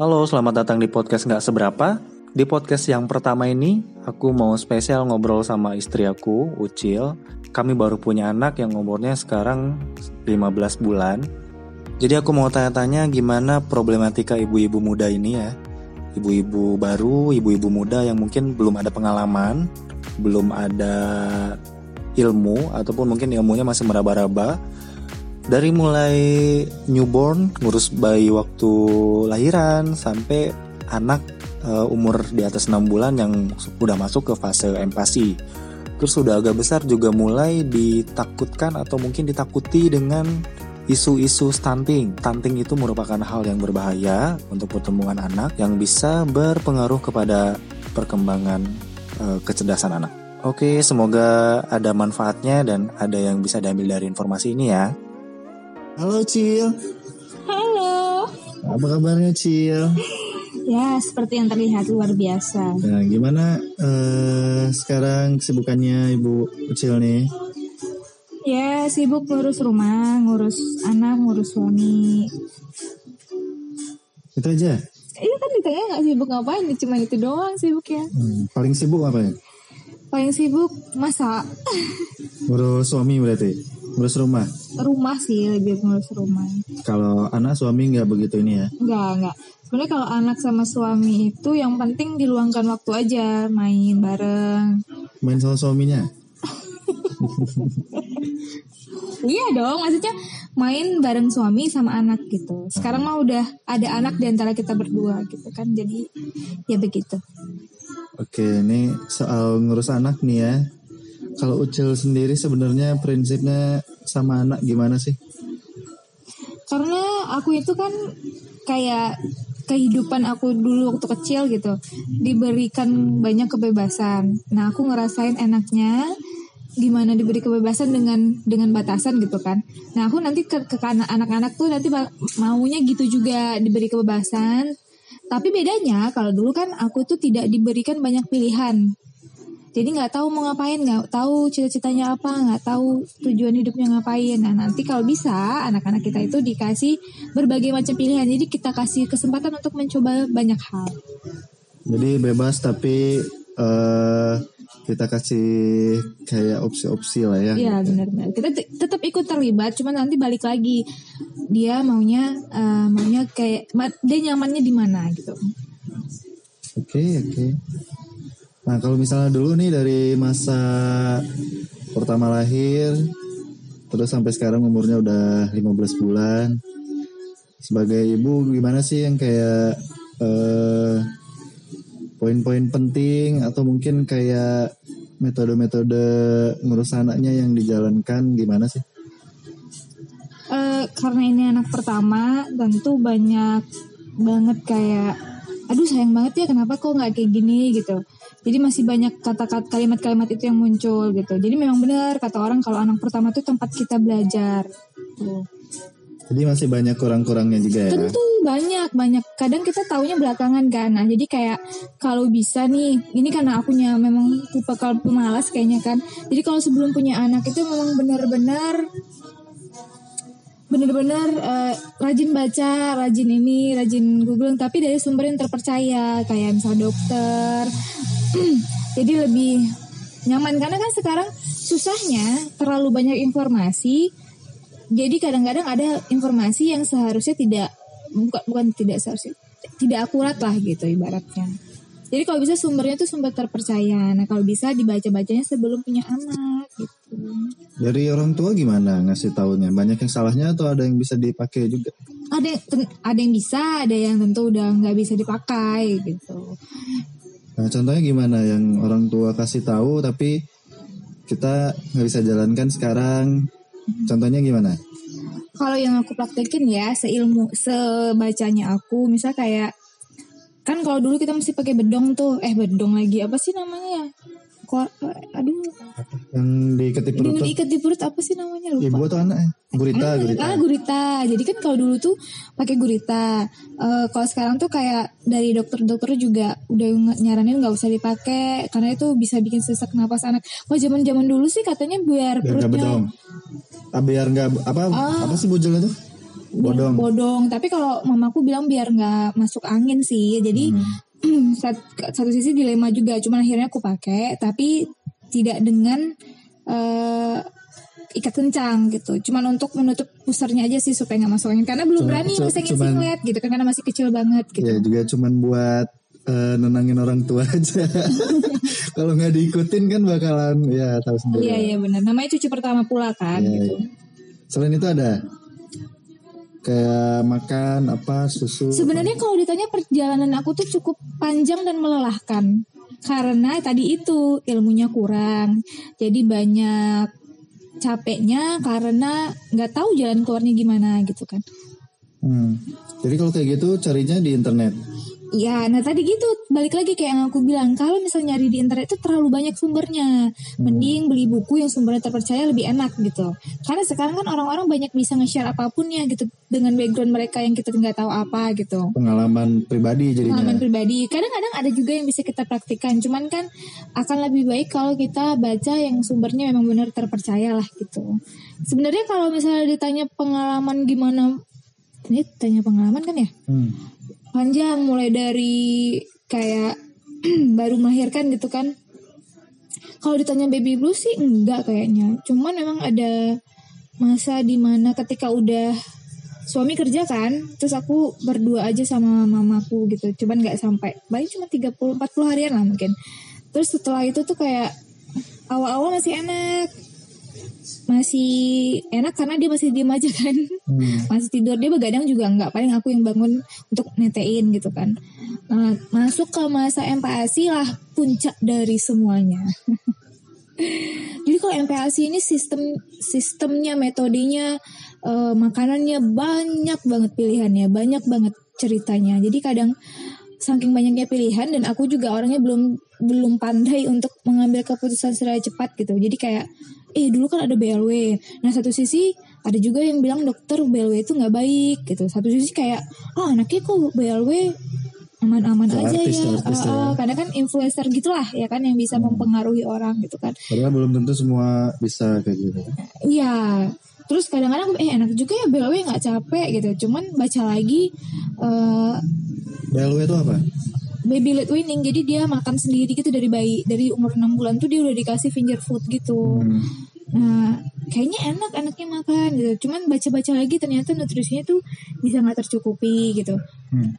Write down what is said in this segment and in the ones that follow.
Halo, selamat datang di podcast nggak seberapa. Di podcast yang pertama ini, aku mau spesial ngobrol sama istri aku, Ucil. Kami baru punya anak yang umurnya sekarang 15 bulan. Jadi aku mau tanya-tanya gimana problematika ibu-ibu muda ini ya. Ibu-ibu baru, ibu-ibu muda yang mungkin belum ada pengalaman, belum ada ilmu, ataupun mungkin ilmunya masih meraba-raba dari mulai newborn ngurus bayi waktu lahiran sampai anak uh, umur di atas 6 bulan yang sudah masuk ke fase empasi. Terus sudah agak besar juga mulai ditakutkan atau mungkin ditakuti dengan isu-isu stunting. Stunting itu merupakan hal yang berbahaya untuk pertumbuhan anak yang bisa berpengaruh kepada perkembangan uh, kecerdasan anak. Oke, semoga ada manfaatnya dan ada yang bisa diambil dari informasi ini ya. Halo Cil. Halo. Apa kabarnya Cil? Ya, seperti yang terlihat luar biasa. Nah, gimana uh, sekarang kesibukannya Ibu Cil nih? Ya, sibuk ngurus rumah, ngurus anak, ngurus suami. Itu aja? Iya kan ditanya nggak sibuk ngapain, cuma itu doang sibuk ya. Hmm, paling sibuk apa ya? Paling sibuk masak. Ngurus suami berarti? Ngurus rumah? Rumah sih, lebih ngurus rumah. Kalau anak suami nggak begitu ini ya? Nggak, nggak. Sebenarnya kalau anak sama suami itu yang penting diluangkan waktu aja, main bareng. Main sama suaminya? iya dong, maksudnya main bareng suami sama anak gitu. Sekarang mah udah ada anak di antara kita berdua gitu kan, jadi ya begitu. Oke, ini soal ngurus anak nih ya. Kalau Ucil sendiri sebenarnya prinsipnya sama anak gimana sih? Karena aku itu kan kayak kehidupan aku dulu waktu kecil gitu diberikan banyak kebebasan. Nah aku ngerasain enaknya gimana diberi kebebasan dengan dengan batasan gitu kan. Nah aku nanti ke, ke anak-anak tuh nanti maunya gitu juga diberi kebebasan. Tapi bedanya kalau dulu kan aku tuh tidak diberikan banyak pilihan jadi nggak tahu mau ngapain nggak tahu cita-citanya apa nggak tahu tujuan hidupnya ngapain nah nanti kalau bisa anak-anak kita itu dikasih berbagai macam pilihan jadi kita kasih kesempatan untuk mencoba banyak hal jadi bebas tapi uh, kita kasih kayak opsi-opsi lah ya. Iya benar-benar. Kita tetap ikut terlibat, cuma nanti balik lagi dia maunya uh, maunya kayak dia nyamannya di mana gitu. Oke okay, oke. Okay. Nah kalau misalnya dulu nih dari masa pertama lahir terus sampai sekarang umurnya udah 15 bulan sebagai ibu gimana sih yang kayak uh, poin-poin penting atau mungkin kayak metode-metode ngurus anaknya yang dijalankan gimana sih? Uh, karena ini anak pertama tentu banyak banget kayak aduh sayang banget ya kenapa kok nggak kayak gini gitu jadi masih banyak kata-kata kalimat-kalimat itu yang muncul gitu. Jadi memang benar kata orang kalau anak pertama itu tempat kita belajar. Tuh. Jadi masih banyak kurang-kurangnya juga ya? Tentu banyak, banyak. Kadang kita taunya belakangan kan. Nah, jadi kayak kalau bisa nih, ini karena akunya memang tipe kalau pemalas kayaknya kan. Jadi kalau sebelum punya anak itu memang benar-benar benar-benar uh, rajin baca, rajin ini, rajin googling, tapi dari sumber yang terpercaya, kayak misal dokter, jadi lebih nyaman. Karena kan sekarang susahnya terlalu banyak informasi. Jadi kadang-kadang ada informasi yang seharusnya tidak bukan bukan tidak seharusnya tidak akurat lah gitu ibaratnya. Jadi kalau bisa sumbernya tuh sumber terpercaya. Nah kalau bisa dibaca-bacanya sebelum punya anak gitu. Dari orang tua gimana ngasih tahunya banyak yang salahnya atau ada yang bisa dipakai juga? Ada ada yang bisa ada yang tentu udah nggak bisa dipakai gitu Nah, contohnya gimana yang orang tua kasih tahu tapi kita nggak bisa jalankan sekarang? Contohnya gimana? Kalau yang aku praktekin ya seilmu sebacanya aku, misal kayak kan kalau dulu kita mesti pakai bedong tuh, eh bedong lagi apa sih namanya ya? Aduh. Yang diikat di perut. Yang diikat di perut apa sih namanya lupa. Ibu atau anak? Gurita, hmm, gurita. Ah, gurita. Jadi kan kalau dulu tuh pakai gurita. Uh, kalau sekarang tuh kayak dari dokter-dokter juga udah nyaranin nggak usah dipakai karena itu bisa bikin sesak napas anak. Kalau zaman-zaman dulu sih katanya biar, biar perutnya bedong. Ah, biar nggak apa ah. apa sih bujel itu? bilang Bodong. bodong tapi kalau mamaku bilang biar nggak masuk angin sih jadi Hmm. sat- satu sisi dilema juga cuman akhirnya aku pakai tapi tidak dengan eh, ikat kencang gitu cuman untuk menutup pusernya aja sih supaya nggak masuk angin karena belum Cuma- berani pasangin cuman- singlet gitu kan karena masih kecil banget gitu Ya juga cuman buat eh, nenangin orang tua aja. Kalau nggak diikutin kan bakalan ya tahu sendiri. iya iya benar namanya cucu pertama pula kan Iya, gitu iya. Selain itu ada kayak makan apa susu. Sebenarnya kalau ditanya perjalanan aku tuh cukup panjang dan melelahkan karena tadi itu ilmunya kurang, jadi banyak capeknya karena nggak tahu jalan keluarnya gimana gitu kan. Hmm. Jadi kalau kayak gitu carinya di internet. Iya, nah tadi gitu balik lagi kayak yang aku bilang kalau misalnya nyari di internet itu terlalu banyak sumbernya, mending beli buku yang sumbernya terpercaya lebih enak gitu. Karena sekarang kan orang-orang banyak bisa nge-share apa pun ya gitu dengan background mereka yang kita nggak tahu apa gitu. Pengalaman pribadi jadinya. pengalaman pribadi. Kadang-kadang ada juga yang bisa kita praktikkan. Cuman kan akan lebih baik kalau kita baca yang sumbernya memang benar terpercaya lah gitu. Sebenarnya kalau misalnya ditanya pengalaman gimana, ini tanya pengalaman kan ya? Hmm. Panjang mulai dari kayak baru melahirkan gitu kan. Kalau ditanya baby blues sih enggak kayaknya. Cuman memang ada masa di mana ketika udah suami kerja kan, terus aku berdua aja sama mamaku gitu. Cuman nggak sampai, paling cuma 30 40 harian lah mungkin. Terus setelah itu tuh kayak awal-awal masih enak. Masih enak karena dia masih diem aja kan. Hmm. Masih tidur dia begadang juga nggak paling aku yang bangun untuk netein gitu kan. Nah, masuk ke masa MPASI lah puncak dari semuanya. Jadi kalau MPASI ini sistem sistemnya, metodenya, eh, makanannya banyak banget pilihannya, banyak banget ceritanya. Jadi kadang saking banyaknya pilihan dan aku juga orangnya belum belum pandai untuk mengambil keputusan secara cepat gitu. Jadi kayak eh dulu kan ada BLW. Nah satu sisi ada juga yang bilang dokter BLW itu nggak baik gitu. Satu sisi kayak oh anaknya kok BLW aman-aman aja artis, ya. artis Ah, ya. ah, karena kan influencer gitulah ya kan yang bisa mempengaruhi orang gitu kan. Padahal belum tentu semua bisa kayak gitu. Iya. Terus kadang-kadang eh enak juga ya BLW nggak capek gitu. Cuman baca lagi eh BLW itu apa? Baby led weaning jadi dia makan sendiri gitu dari bayi dari umur 6 bulan tuh dia udah dikasih finger food gitu. Hmm. Nah, kayaknya enak anaknya makan gitu. Cuman baca-baca lagi ternyata nutrisinya tuh bisa nggak tercukupi gitu. Hmm.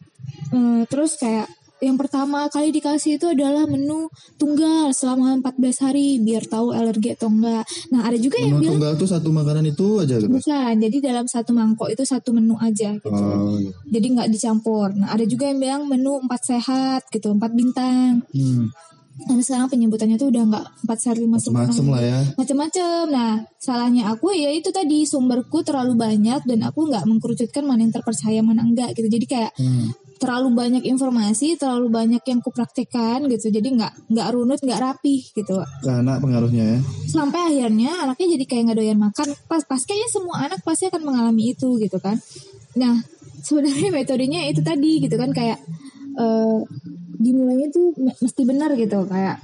Eh, terus kayak yang pertama kali dikasih itu adalah menu tunggal selama 14 hari biar tahu alergi atau enggak. Nah, ada juga yang Menu bilang tunggal tuh satu makanan itu aja gitu. bukan. Jadi dalam satu mangkok itu satu menu aja gitu. Oh, iya. Jadi nggak dicampur. Nah, ada juga yang bilang menu empat sehat gitu, empat bintang. Hmm. Karena sekarang penyebutannya tuh udah nggak empat sehat lima Macem lah ya. macam-macam. Nah, salahnya aku ya itu tadi sumberku terlalu banyak dan aku nggak mengkerucutkan mana yang terpercaya mana enggak gitu. Jadi kayak Hmm. Terlalu banyak informasi, terlalu banyak yang kupraktekkan gitu. Jadi nggak nggak runut, nggak rapih gitu. Ke anak pengaruhnya ya. Sampai akhirnya anaknya jadi kayak nggak doyan makan. Pas pas kayaknya semua anak pasti akan mengalami itu gitu kan. Nah, sebenarnya metodenya itu tadi gitu kan kayak eh dimulainya tuh me- mesti benar gitu kayak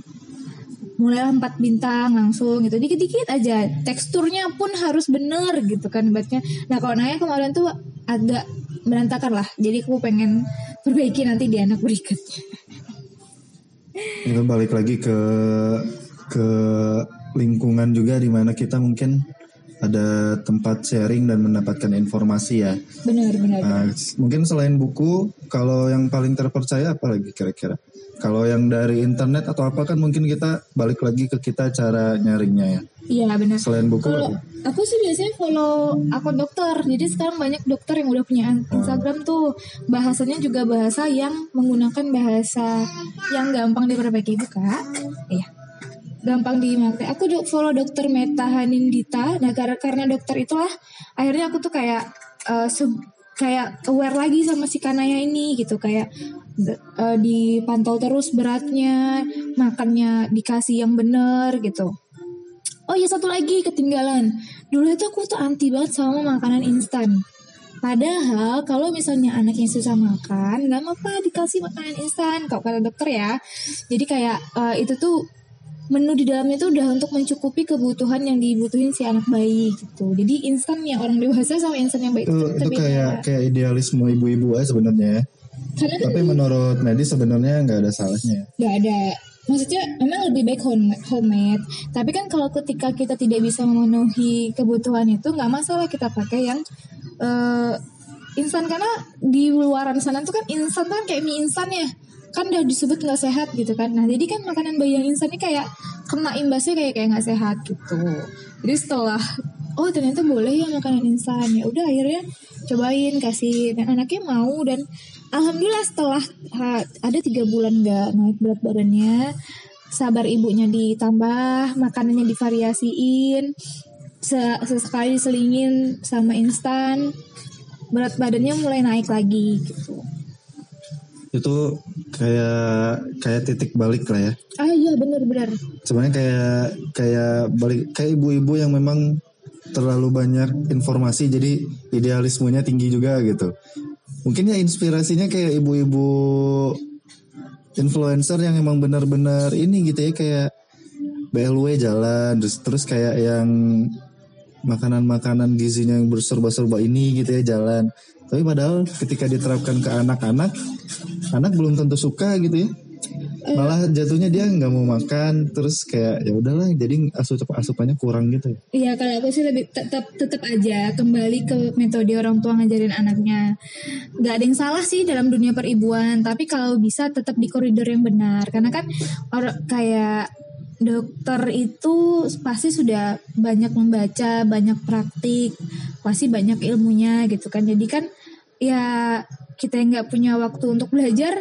mulai empat bintang langsung gitu dikit-dikit aja teksturnya pun harus bener gitu kan ibaratnya nah kalau Naya kemarin tuh agak berantakan lah jadi aku pengen perbaiki nanti di anak berikutnya. Itu balik lagi ke ke lingkungan juga di mana kita mungkin ada tempat sharing dan mendapatkan informasi ya. bener bener Nah, mungkin selain buku, kalau yang paling terpercaya apa lagi kira-kira? Kalau yang dari internet atau apa kan mungkin kita balik lagi ke kita cara nyaringnya ya. iya bener Selain buku, Kalau aku sih biasanya follow akun dokter. Jadi sekarang banyak dokter yang udah punya Instagram tuh. Bahasanya juga bahasa yang menggunakan bahasa yang gampang diperbaiki buka. Iya. Gampang dimengerti. Aku do- follow dokter Meta Hanindita. Nah karena karena dokter itulah akhirnya aku tuh kayak eh, se- kayak aware lagi sama si Kanaya ini gitu kayak eh, dipantau terus beratnya, makannya dikasih yang bener gitu. Oh iya satu lagi ketinggalan. Dulu itu aku tuh anti banget sama makanan instan. Padahal kalau misalnya anaknya susah makan, nggak apa dikasih makanan instan. Kalau kata dokter ya, jadi kayak eh, itu tuh menu di dalamnya itu udah untuk mencukupi kebutuhan yang dibutuhin si anak bayi gitu. Jadi instan yang orang dewasa sama instan yang bayi itu itu, itu kayak kayak idealisme ibu-ibu ya sebenarnya ya. karena kan Tapi menurut medis sebenarnya nggak ada salahnya. nggak ada maksudnya memang lebih baik home, homemade tapi kan kalau ketika kita tidak bisa memenuhi kebutuhan itu nggak masalah kita pakai yang eh, instan karena di luaran sana tuh kan instan kan kayak mie instan ya kan udah disebut nggak sehat gitu kan. Nah jadi kan makanan bayi yang instan ini kayak kena imbasnya kayak kayak nggak sehat gitu. Jadi setelah oh ternyata boleh ya makanan instan. Ya udah akhirnya cobain kasih. Dan anaknya mau dan alhamdulillah setelah ha, ada tiga bulan nggak naik berat badannya sabar ibunya ditambah makanannya divariasiin se- sesekali selingin sama instan berat badannya mulai naik lagi gitu Itu kayak kayak titik balik lah ya. ah iya benar-benar Sebenarnya kayak kayak balik kayak ibu-ibu yang memang terlalu banyak informasi jadi idealismenya tinggi juga gitu. Mungkin ya inspirasinya kayak ibu-ibu influencer yang emang benar-benar ini gitu ya kayak BLW jalan terus terus kayak yang makanan-makanan gizinya yang berserba-serba ini gitu ya jalan. Tapi padahal ketika diterapkan ke anak-anak, anak belum tentu suka gitu ya. Malah jatuhnya dia nggak mau makan, terus kayak ya udahlah, jadi asup asupannya kurang gitu ya. Iya kalau aku sih lebih tetap tetap aja kembali ke metode orang tua ngajarin anaknya. Gak ada yang salah sih dalam dunia peribuan, tapi kalau bisa tetap di koridor yang benar. Karena kan orang kayak dokter itu pasti sudah banyak membaca, banyak praktik, pasti banyak ilmunya gitu kan. Jadi kan ya kita yang nggak punya waktu untuk belajar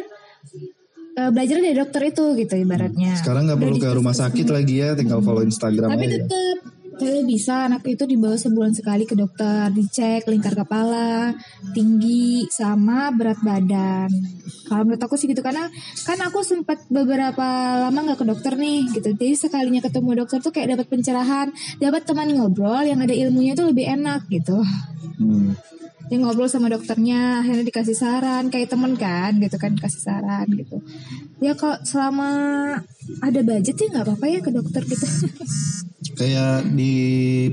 eh, belajar dari dokter itu gitu ibaratnya. Sekarang nggak perlu ke rumah sakit lagi ya, tinggal follow Instagram tapi aja. tetap kalau bisa anak itu dibawa sebulan sekali ke dokter, dicek lingkar kepala, tinggi, sama berat badan. Kalau menurut aku sih gitu karena kan aku sempat beberapa lama nggak ke dokter nih gitu. Jadi sekalinya ketemu dokter tuh kayak dapat pencerahan, dapat teman ngobrol yang ada ilmunya tuh lebih enak gitu. Hmm. Yang ngobrol sama dokternya, akhirnya dikasih saran kayak temen kan gitu kan kasih saran gitu. Ya kalau selama ada budget ya nggak apa-apa ya ke dokter gitu. Kayak di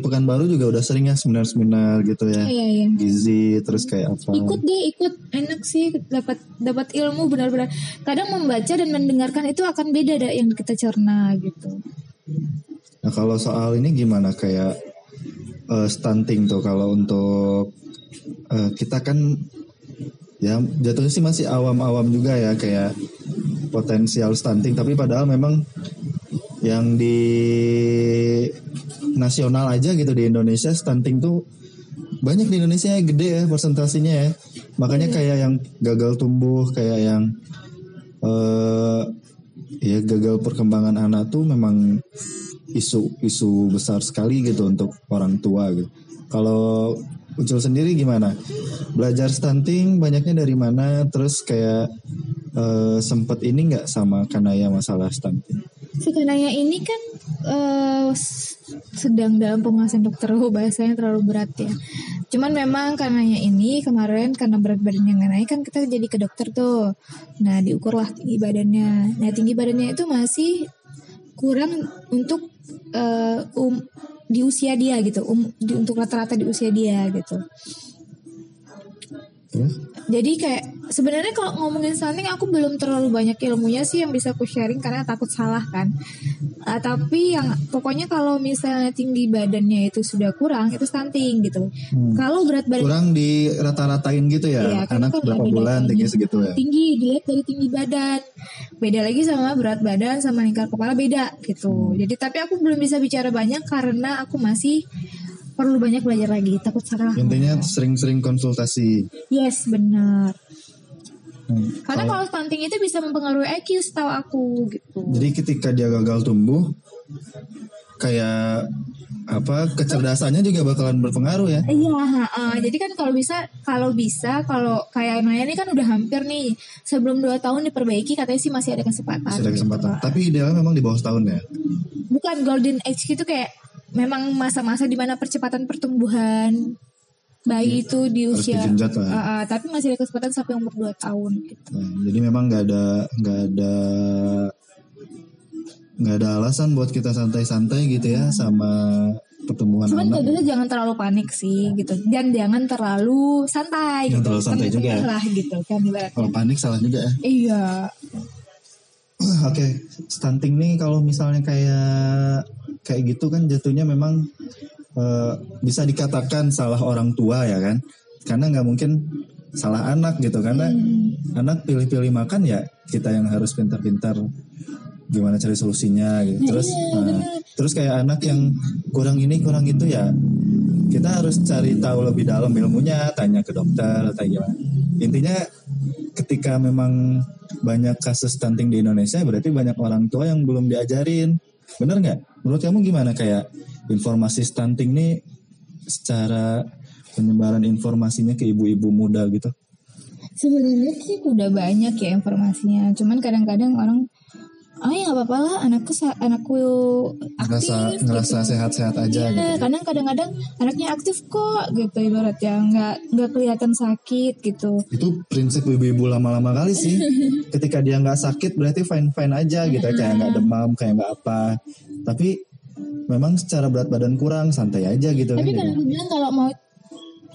Pekanbaru juga udah sering ya seminar-seminar gitu ya. Iya iya. Gizi terus kayak apa. ikut deh ikut enak sih dapat dapat ilmu benar-benar kadang membaca dan mendengarkan itu akan beda dah yang kita cerna gitu Nah kalau soal ini gimana kayak eh, stunting tuh kalau untuk eh, kita kan ya jatuhnya sih masih awam-awam juga ya kayak potensial stunting. Tapi padahal memang yang di nasional aja gitu di Indonesia stunting tuh banyak di Indonesia ya gede ya persentasenya ya. Makanya kayak yang gagal tumbuh kayak yang eh ya gagal perkembangan anak tuh memang isu isu besar sekali gitu untuk orang tua gitu. Kalau Ucil sendiri gimana? Belajar stunting banyaknya dari mana? Terus kayak eh, sempet ini nggak sama Kanaya masalah stunting? sebenarnya ini kan s- sedang dalam pembahasan dokter oh, bahasanya terlalu berat ya cuman memang karenanya ini kemarin karena berat badannya nggak naik kan kita jadi ke dokter tuh nah diukurlah tinggi badannya nah tinggi badannya itu masih kurang untuk eh, um di usia dia gitu um di, untuk rata-rata di usia dia gitu? Jadi kayak sebenarnya kalau ngomongin stunting aku belum terlalu banyak ilmunya sih yang bisa aku sharing karena takut salah kan. Ah, tapi yang pokoknya kalau misalnya tinggi badannya itu sudah kurang itu stunting gitu. Kalau berat badan Kurang di rata-ratain gitu ya? Iya, karena Anak kan berapa bulan tinggi segitu ya? tinggi dilihat dari tinggi badan. Beda lagi sama berat badan sama lingkar kepala beda gitu. Jadi tapi aku belum bisa bicara banyak karena aku masih perlu banyak belajar lagi takut salah. Intinya sering-sering konsultasi. Yes benar. Hmm. Karena kalau stunting itu bisa mempengaruhi IQ setahu aku gitu. Jadi ketika dia gagal tumbuh, kayak apa kecerdasannya juga bakalan berpengaruh ya? Iya, heeh. jadi kan kalau bisa, kalau bisa, kalau kayak Naya ini kan udah hampir nih sebelum 2 tahun diperbaiki, katanya sih masih ada kesempatan. Masih ada gitu. kesempatan. Tapi idealnya memang di bawah setahun ya. Bukan golden age gitu kayak memang masa-masa di mana percepatan pertumbuhan bayi itu di Harus usia, lah. Ah, ah, tapi masih ada kesempatan sampai umur 2 tahun gitu. Nah, jadi memang nggak ada nggak ada nggak ada alasan buat kita santai-santai gitu ya sama pertumbuhan Cuman anak. kadang jangan terlalu panik sih gitu dan jangan terlalu santai Jangan gitu. terlalu santai juga ya. lah gitu kan ibaratnya. Kalau panik salah juga ya. Iya. Oke, stunting nih kalau misalnya kayak kayak gitu kan jatuhnya memang eh, bisa dikatakan salah orang tua ya kan? Karena nggak mungkin salah anak gitu karena anak pilih-pilih makan ya kita yang harus pintar-pintar gimana cari solusinya gitu. Terus nah, terus kayak anak yang kurang ini kurang itu ya kita harus cari tahu lebih dalam ilmunya, tanya ke dokter, tanya gimana. Intinya ketika memang banyak kasus stunting di Indonesia berarti banyak orang tua yang belum diajarin. Bener nggak? Menurut kamu gimana kayak informasi stunting nih secara penyebaran informasinya ke ibu-ibu muda gitu? Sebenarnya sih udah banyak ya informasinya. Cuman kadang-kadang orang ah ya nggak apa-apa lah anakku anakku Ngerasa aktif ngerasa gitu. sehat-sehat aja gitu. Iya, kadang kadang-kadang anaknya aktif kok gitu ibaratnya nggak nggak kelihatan sakit gitu. Itu prinsip ibu-ibu lama-lama kali sih. Ketika dia nggak sakit berarti fine-fine aja gitu, kayak nggak demam, kayak nggak apa. Tapi memang secara berat badan kurang, santai aja gitu Tapi kan. kalau aku bilang kalau mau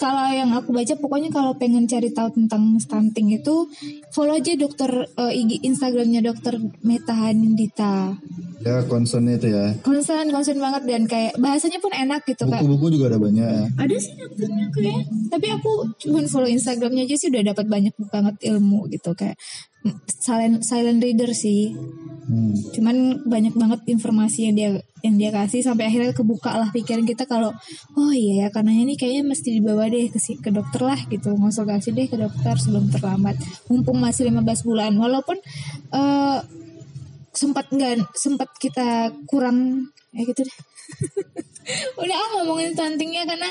kalau yang aku baca pokoknya kalau pengen cari tahu tentang stunting itu follow aja dokter eh, IG Instagramnya dokter Meta Hanindita. Ya concernnya itu ya. Concern concern banget dan kayak bahasanya pun enak gitu kak. Buku-buku juga ada banyak ya. Ada sih dokternya kayak tapi aku cuma follow Instagramnya aja sih udah dapat banyak banget ilmu gitu kayak silent silent reader sih. Hmm. cuman banyak banget informasi yang dia yang dia kasih sampai akhirnya kebuka lah pikiran kita kalau oh iya ya karena ini kayaknya mesti dibawa deh ke si- ke dokter lah gitu konsultasi deh ke dokter sebelum terlambat mumpung masih 15 bulan walaupun eh, sempat nggak sempat kita kurang ya gitu deh udah ah ngomongin stuntingnya karena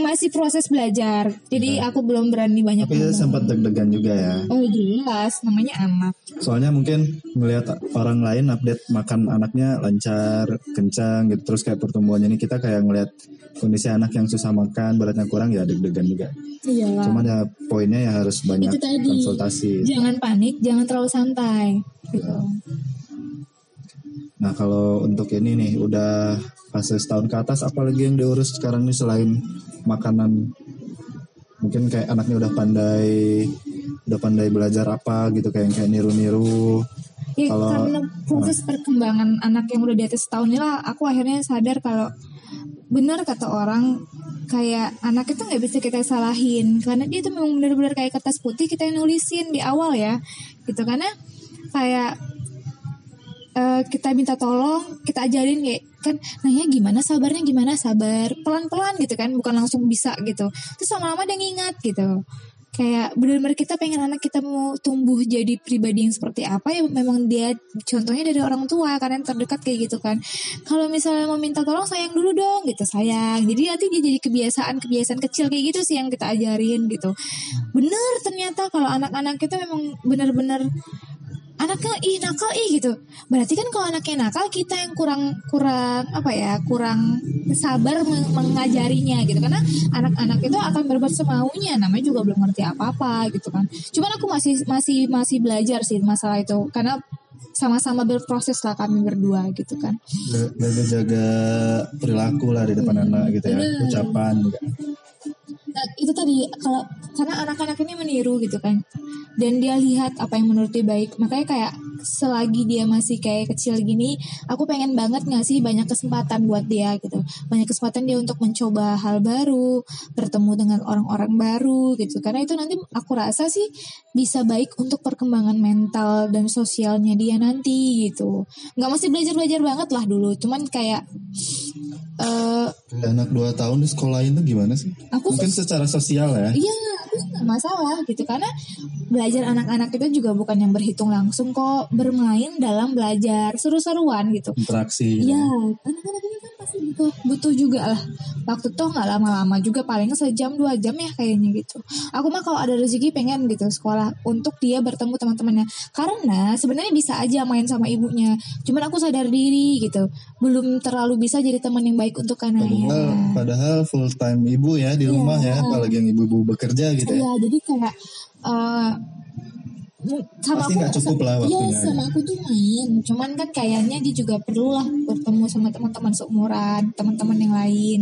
masih proses belajar jadi aku belum berani banyak Tapi ngomong. sempat deg-degan juga ya. oh jelas namanya anak Soalnya mungkin melihat orang lain update makan anaknya lancar, kencang gitu. Terus kayak pertumbuhannya ini kita kayak ngelihat kondisi anak yang susah makan, beratnya kurang ya deg-degan juga. iya Cuman ya poinnya ya harus banyak Itu tadi. konsultasi. jangan panik, jangan terlalu santai gitu. Nah kalau untuk ini nih udah fase setahun ke atas apalagi yang diurus sekarang nih selain makanan? Mungkin kayak anaknya udah pandai udah pandai belajar apa gitu kayak kayak niru-niru. Ya, Kalau- karena proses perkembangan anak yang udah di atas setahun lah, aku akhirnya sadar kalau benar kata orang kayak anak itu nggak bisa kita salahin. Karena dia tuh memang benar-benar kayak kertas putih kita yang nulisin di awal ya gitu. Karena kayak eh, kita minta tolong kita ajarin kayak kan nanya gimana sabarnya gimana sabar. Pelan-pelan gitu kan bukan langsung bisa gitu. Terus lama-lama dia ngingat gitu. Kayak benar-benar kita pengen anak kita mau tumbuh jadi pribadi yang seperti apa ya memang dia contohnya dari orang tua karena yang terdekat kayak gitu kan. Kalau misalnya mau minta tolong sayang dulu dong gitu sayang. Jadi nanti dia jadi kebiasaan kebiasaan kecil kayak gitu sih yang kita ajarin gitu. Bener ternyata kalau anak-anak kita memang benar-benar anaknya ih nakal ih gitu. Berarti kan kalau anaknya nakal kita yang kurang kurang apa ya kurang sabar meng- mengajarinya gitu. Karena anak-anak itu akan berbuat semaunya namanya juga belum ngerti apa-apa gitu kan. Cuman aku masih masih masih belajar sih masalah itu karena sama-sama berproses lah kami berdua gitu kan. Jaga-jaga perilaku lah di depan anak gitu ya Bener. ucapan juga. Nah, itu tadi kalau karena anak-anak ini meniru gitu kan dan dia lihat apa yang menurut dia baik. Makanya kayak selagi dia masih kayak kecil gini aku pengen banget ngasih banyak kesempatan buat dia gitu. Banyak kesempatan dia untuk mencoba hal baru bertemu dengan orang-orang baru gitu. Karena itu nanti aku rasa sih bisa baik untuk perkembangan mental dan sosialnya dia nanti gitu. Nggak mesti belajar-belajar banget lah dulu. Cuman kayak eh anak 2 tahun di sekolahin tuh gimana sih? Aku mungkin secara sosial ya. Iya, aku nggak masalah gitu. Karena belajar anak-anak itu juga bukan yang berhitung langsung kok. Bermain dalam belajar seru-seruan gitu. interaksi Iya, anak-anak ini kan pasti butuh butuh juga lah. Waktu tuh nggak lama-lama juga paling sejam dua jam ya kayaknya gitu. Aku mah kalau ada rezeki pengen gitu sekolah untuk dia bertemu teman-temannya. Karena sebenarnya bisa aja main sama ibunya. Cuman aku sadar diri gitu, belum terlalu bisa jadi teman yang baik untuk anaknya. Padahal, padahal full time ibu ya di Iya. rumah ya, apalagi yang ibu-ibu bekerja gitu ya. Iya, jadi kayak sama Pasti nggak cukup lah Iya waktunya. sama aku tuh main. Cuman kan kayaknya dia juga perlu lah bertemu sama teman-teman seumuran teman-teman yang lain.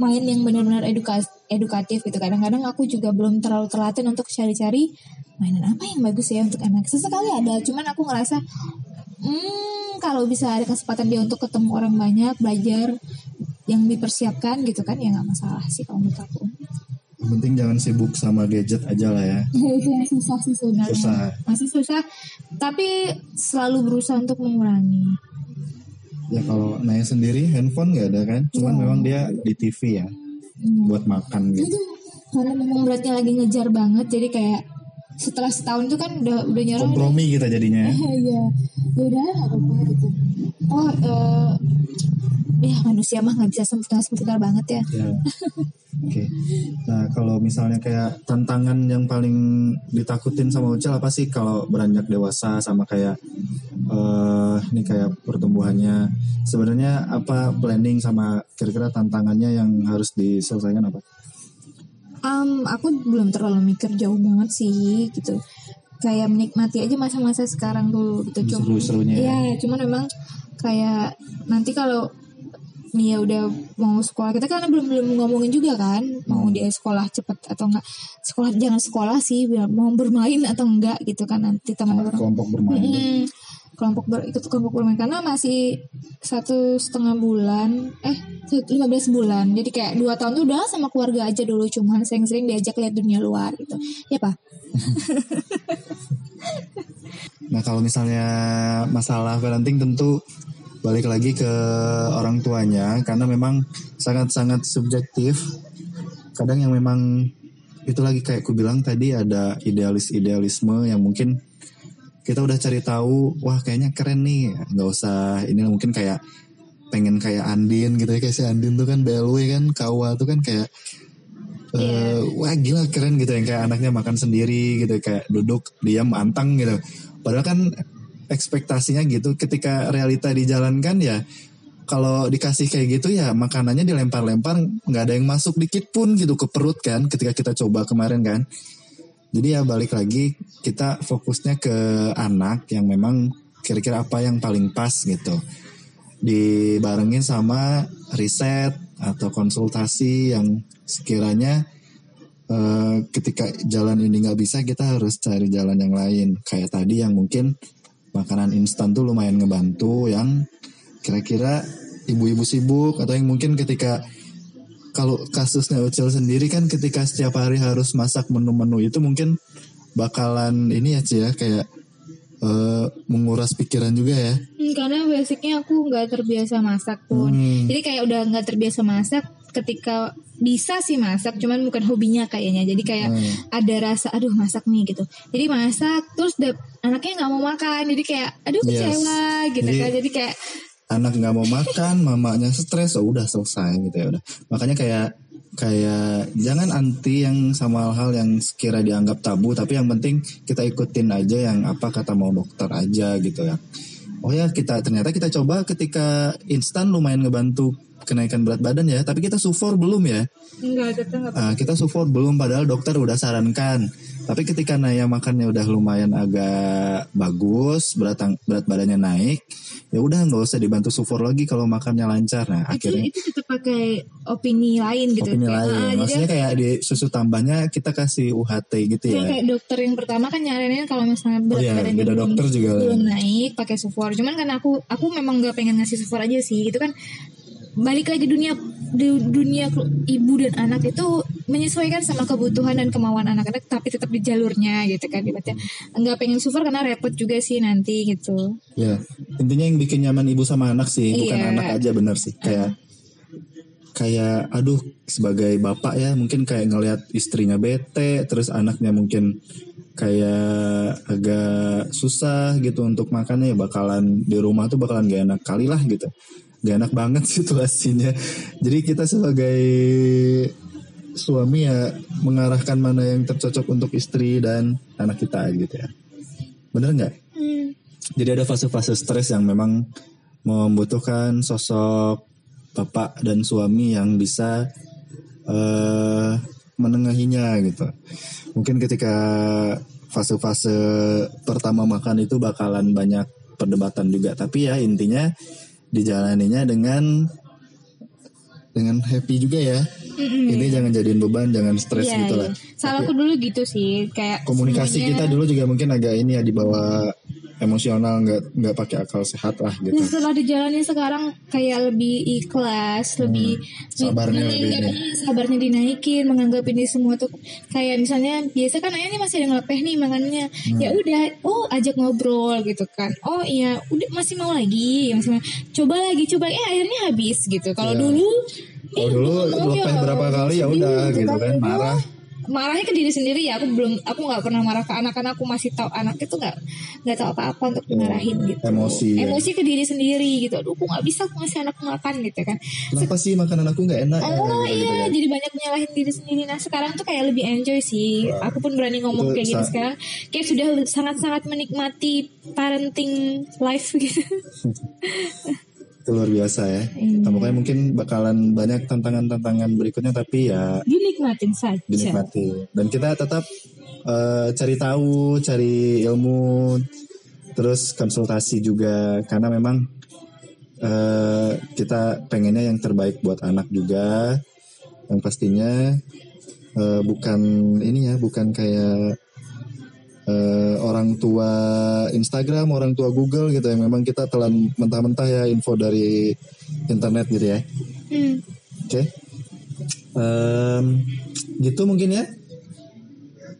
Main yang benar-benar eduka- edukatif gitu. Kadang-kadang aku juga belum terlalu terlatih untuk cari-cari mainan apa yang bagus ya untuk anak. Sesekali ada cuman aku ngerasa hmm kalau bisa ada kesempatan dia untuk ketemu orang banyak belajar yang dipersiapkan gitu kan ya nggak masalah sih kalau menurut aku Yang penting jangan sibuk sama gadget aja lah ya. susah sih sebenarnya Susah. masih susah tapi selalu berusaha untuk mengurangi Ya kalau Naya sendiri handphone nggak ada kan? Cuman Iya. memang dia di TV ya buat makan gitu. itu karena memang beratnya lagi ngejar banget jadi kayak setelah setahun itu kan udah udah nyerah Kompromi kita jadinya. ya. iya ya udah apa-apa gitu oh eh, ya manusia mah nggak bisa sebentar sebentar banget ya Ya. Oke. Nah kalau misalnya kayak tantangan yang paling ditakutin sama Ucil apa sih kalau beranjak dewasa sama kayak eh ini kayak pertumbuhannya sebenarnya apa planning sama kira-kira tantangannya yang harus diselesaikan apa? Am, aku belum terlalu mikir jauh banget sih gitu kayak menikmati aja masa-masa sekarang dulu gitu cuma Seru-serunya ya. Iya, cuman memang kayak nanti kalau nih ya udah mau sekolah. Kita kan belum belum ngomongin juga kan mau dia sekolah cepet atau enggak. Sekolah jangan sekolah sih biar mau bermain atau enggak gitu kan nanti teman-teman Kelompok bermain. Mm, kelompok ber, ikut kelompok bermain. Karena masih satu setengah bulan eh 15 bulan. Jadi kayak dua tahun tuh udah sama keluarga aja dulu cuman sering-sering diajak lihat dunia luar gitu. Ya pak? Nah kalau misalnya masalah parenting tentu balik lagi ke orang tuanya karena memang sangat-sangat subjektif. Kadang yang memang itu lagi kayak ku bilang tadi ada idealis-idealisme yang mungkin kita udah cari tahu wah kayaknya keren nih. Nggak usah ini mungkin kayak pengen kayak Andin gitu ya kayak si Andin tuh kan BLW kan Kawa tuh kan kayak eh, wah gila keren gitu yang kayak anaknya makan sendiri gitu kayak duduk diam antang gitu. Padahal kan ekspektasinya gitu. Ketika realita dijalankan ya kalau dikasih kayak gitu ya makanannya dilempar-lempar nggak ada yang masuk dikit pun gitu ke perut kan ketika kita coba kemarin kan. Jadi ya balik lagi kita fokusnya ke anak yang memang kira-kira apa yang paling pas gitu. Dibarengin sama riset atau konsultasi yang sekiranya eh, ketika jalan ini nggak bisa kita harus cari jalan yang lain. Kayak tadi yang mungkin makanan instan tuh lumayan ngebantu yang kira-kira ibu-ibu sibuk atau yang mungkin ketika kalau kasusnya Ucil sendiri kan ketika setiap hari harus masak menu-menu itu mungkin bakalan ini ya Ci ya kayak eh, menguras pikiran juga ya. Hmm, karena basicnya aku nggak terbiasa masak pun Hmm. jadi kayak udah nggak terbiasa masak ketika bisa sih masak cuman bukan hobinya kayaknya jadi kayak Hmm. ada rasa aduh masak nih gitu jadi masak terus anaknya nggak mau makan jadi kayak aduh Yes. kecewa gitu Jadi- kan jadi kayak anak nggak mau makan, mamanya stres, oh udah selesai gitu ya udah. Makanya kayak kayak jangan anti yang sama hal-hal yang sekira dianggap tabu, tapi yang penting kita ikutin aja yang apa kata mau dokter aja gitu ya. Oh ya kita ternyata kita coba ketika instan lumayan ngebantu kenaikan berat badan ya, tapi kita sufor belum ya. enggak tetap nggak Ah, kita support belum padahal dokter udah sarankan. Tapi ketika Naya makannya udah lumayan agak bagus, berat berat badannya naik, ya udah nggak usah dibantu support lagi kalau makannya lancar. Nah, itu akhirnya itu tetap pakai opini lain gitu opini Kayak, lain. ah, Maksudnya kayak di susu tambahnya kita kasih UHT gitu ya. kayak dokter yang pertama kan nyaranin kalau misalnya berat Oh iya, badan beda belum- dokter juga. belum naik pakai sufor. Cuman kan aku aku memang nggak pengen ngasih sufor aja sih. Itu kan balik lagi dunia dunia ibu dan anak itu menyesuaikan sama kebutuhan dan kemauan anak-anak tapi tetap di jalurnya gitu kan ibaratnya nggak pengen sufor karena repot juga sih nanti gitu Ya, intinya yang bikin nyaman ibu sama anak sih, bukan Iya. anak aja bener sih. Kayak kayak aduh sebagai bapak ya mungkin kayak ngelihat istrinya bete, terus anaknya mungkin kayak agak susah gitu untuk makannya ya bakalan di rumah tuh bakalan gak enak kali lah gitu. Gak enak banget situasinya. Jadi kita sebagai suami ya mengarahkan mana yang tercocok untuk istri dan anak kita gitu ya. Bener nggak? Jadi ada fase-fase stres yang memang membutuhkan sosok bapak dan suami yang bisa eh menengahinya gitu. Mungkin ketika fase-fase pertama makan itu bakalan banyak perdebatan juga. Tapi ya intinya dijalaninya dengan dengan happy juga ya. Mm-mm. Ini jangan jadiin beban, jangan stres Iya, gitu iya. lah. Salahku dulu gitu sih, kayak Komunikasi semuanya- kita dulu juga mungkin agak ini ya dibawa emosional, nggak nggak pakai akal sehat lah gitu. setelah dijalani sekarang kayak lebih ikhlas, lebih Hmm. Sabarnya lebih ini. sabarnya dinaikin, menganggap ini semua tuh kayak misalnya biasa kan ayah nih masih ada ngelepeh nih makannya, Hmm. ya udah, oh ajak ngobrol gitu kan, oh iya, udah masih mau lagi, masih mau, coba lagi, coba, eh akhirnya habis gitu. Kalau Iya. dulu, Kalau eh, dulu ya, berapa kali ya udah gitu tapi kan, marah. Marahnya ke diri sendiri ya aku belum aku nggak pernah marah ke anak karena aku masih tahu anak itu nggak nggak tahu apa-apa untuk dimarahin gitu Emosi, ya. emosi ke diri sendiri gitu aduh aku nggak bisa aku ngasih anak makan gitu kan Kenapa sih makanan aku nggak enak? ya? Oh Gitu iya, kan. jadi banyak nyalahin diri sendiri. Nah sekarang tuh kayak lebih enjoy sih. Aku pun berani ngomong Itu kayak gitu sekarang. Kayak sudah sangat-sangat menikmati parenting life gitu. Itu luar biasa ya. Iya. Nah, Pokoknya mungkin bakalan banyak tantangan-tantangan berikutnya tapi ya Dinikmatin saja. dinikmati. Dan kita tetap eh, cari tahu, cari ilmu, terus konsultasi juga karena memang eh, kita pengennya yang terbaik buat anak juga. Yang pastinya eh, bukan ini ya, bukan kayak eh, orang tua Instagram, orang tua Google gitu ya. Memang kita telan mentah-mentah ya info dari internet gitu ya. Hmm. Oke. Em, gitu mungkin ya.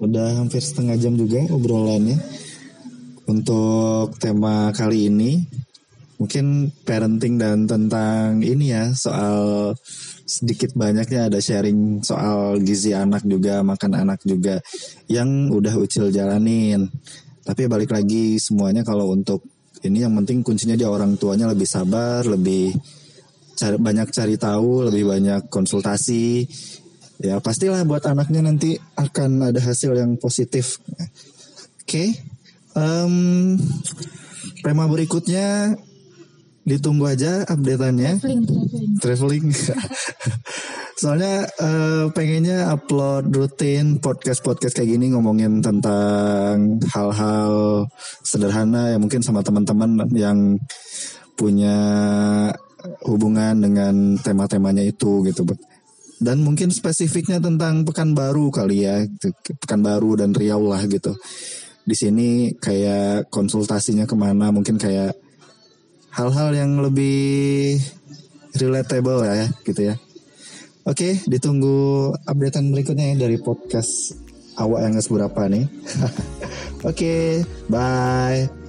Udah hampir setengah jam juga obrolannya. Untuk tema kali ini mungkin parenting dan tentang ini ya soal sedikit banyaknya ada sharing soal gizi anak juga makan anak juga yang udah ucil jalanin. Tapi balik lagi semuanya kalau untuk ini yang penting kuncinya dia orang tuanya lebih sabar, lebih cari, banyak cari tahu, lebih banyak konsultasi. Ya pastilah buat anaknya nanti akan ada hasil yang positif. Oke, Em, tema berikutnya ditunggu aja updateannya Traveling, traveling. traveling. Soalnya eh, pengennya upload rutin podcast-podcast kayak gini ngomongin tentang hal-hal sederhana ya mungkin sama teman-teman yang punya hubungan dengan tema-temanya itu gitu. Dan mungkin spesifiknya tentang Pekanbaru kali ya, gitu. Pekanbaru dan Riau lah gitu. Di sini kayak konsultasinya ke mana mungkin kayak hal-hal yang lebih relatable ya gitu ya. Oke, ditunggu updatean berikutnya ya dari podcast awak yang seberapa nih. Oke, bye.